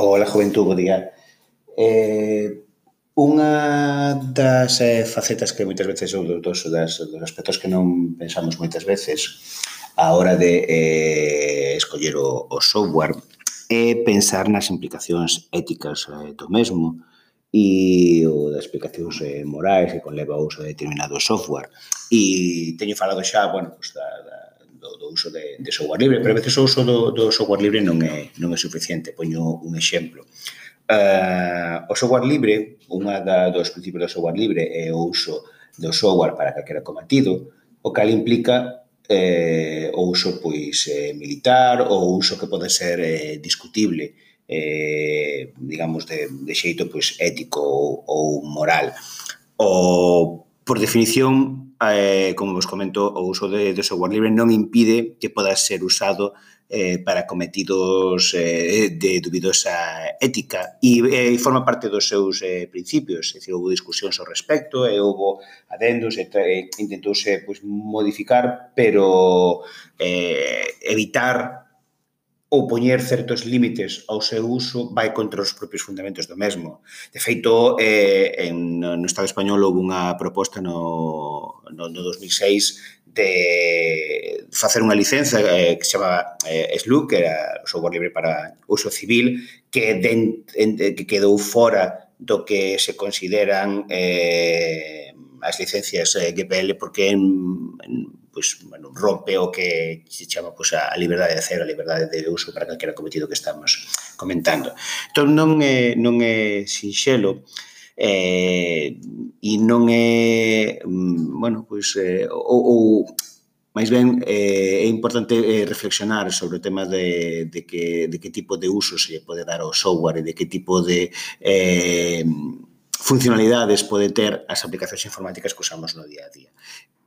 Ola, juventud, bo día. Eh, unha das eh, facetas que moitas veces ou dos, das, dos aspectos que non pensamos moitas veces a hora de eh, escoller o, o software é pensar nas implicacións éticas eh, do mesmo e ou das implicacións eh, morais que conleva o uso de determinado software. E teño falado xa, bueno, pues, da, da do, do uso de, de software libre, pero a veces o uso do, do software libre non é, non é suficiente. Poño un exemplo. Uh, o software libre, unha da, dos principios do software libre é o uso do software para calquera cometido, o cal implica eh, o uso pois eh, militar ou uso que pode ser eh, discutible eh, digamos de, de xeito pois ético ou, ou moral. O Por definición, eh, como vos comento, o uso de, de software libre non impide que poda ser usado eh, para cometidos eh, de dubidosa ética. E eh, forma parte dos seus eh, principios, é dicir, houve discusións ao respecto eh, e houve adendos e e eh, intentouse pois, modificar, pero eh, evitar ou poñer certos límites ao seu uso vai contra os propios fundamentos do mesmo. De feito, eh, en, no Estado español houve unha proposta no, no, no 2006 de facer unha licenza eh, que se chama eh, SLU, que era o software libre para uso civil, que, den, en, que quedou fora do que se consideran eh, as licencias eh, GPL porque en, en pois, pues, bueno, rompe o que se chama pois, pues, a liberdade de cero, a liberdade de uso para calquera cometido que estamos comentando. Entón, non é, non é sinxelo eh, e non é, mm, bueno, pois, pues, eh, ou, ou Mais ben, eh, é importante eh, reflexionar sobre o tema de, de, que, de que tipo de uso se pode dar ao software e de que tipo de eh, funcionalidades pode ter as aplicacións informáticas que usamos no día a día.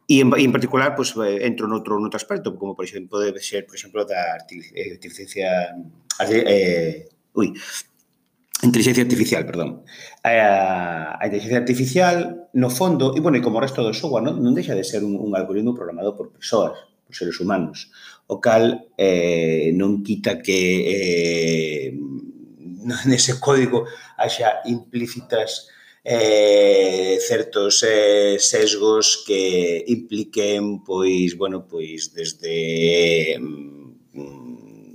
E en, en particular, pues, entro noutro, noutro aspecto, como por exemplo, pode ser, por exemplo, da eh, artificial... Eh, ui, Inteligencia artificial, perdón. Eh, a, a inteligencia artificial, no fondo, e, bueno, e como o resto do software, non, non deixa de ser un, un algoritmo programado por persoas, por seres humanos, o cal eh, non quita que eh, nese código haxa implícitas eh, certos eh, sesgos que impliquen, pois, bueno, pois, desde... Eh,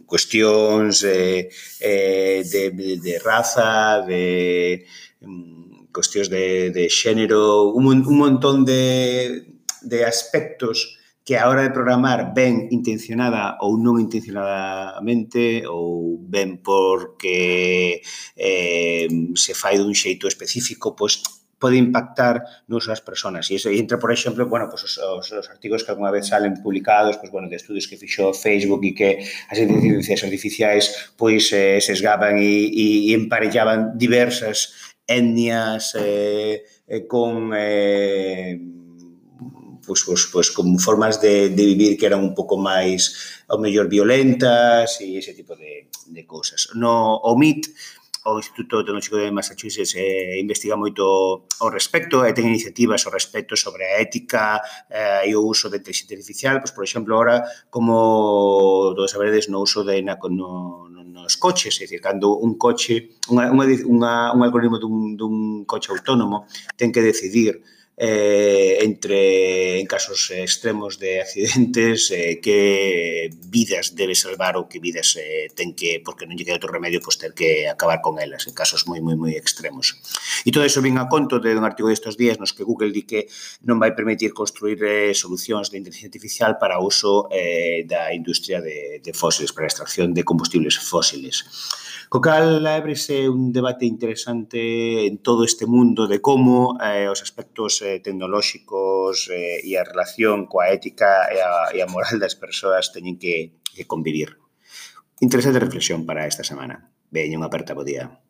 cuestións eh, eh, de, de, de raza, de mm, cuestións de, de xénero, un, un montón de, de aspectos que a hora de programar ben intencionada ou non intencionadamente ou ben porque eh, se fai dun xeito específico, pois pode impactar nos as persoas. E, iso, e entra, por exemplo, bueno, pues, os, os, os artigos que alguna vez salen publicados, pues, bueno, de estudos que fixou Facebook e que as inteligencias artificiais pois eh, sesgaban e, e emparellaban diversas etnias eh, eh, con eh, pois, pois, pois, como formas de, de vivir que eran un pouco máis ao mellor violentas e ese tipo de, de cousas. No, o MIT o Instituto Tecnológico de Massachusetts eh, investiga moito ao respecto e ten iniciativas ao respecto sobre a ética eh, e o uso da inteligencia artificial, pois, por exemplo, ahora como todos saberedes no uso de na, no, nos coches, é dicir, cando un coche, unha, unha, unha, un algoritmo dun, dun coche autónomo ten que decidir eh, entre en casos extremos de accidentes, eh, que vidas debe salvar ou que vidas eh, ten que, porque non lle queda outro remedio, pois ter que acabar con elas en casos moi, moi, moi extremos. E todo iso vin a conto de un artigo destos días nos que Google di que non vai permitir construir eh, solucións de inteligencia artificial para uso eh, da industria de, de fósiles, para a extracción de combustibles fósiles. Co cal, ábrese un debate interesante en todo este mundo de como eh, os aspectos eh, tecnolóxicos eh, e a relación coa ética e a, e a moral das persoas teñen que, que convivir. Interesante reflexión para esta semana. Veña unha aperta bo día.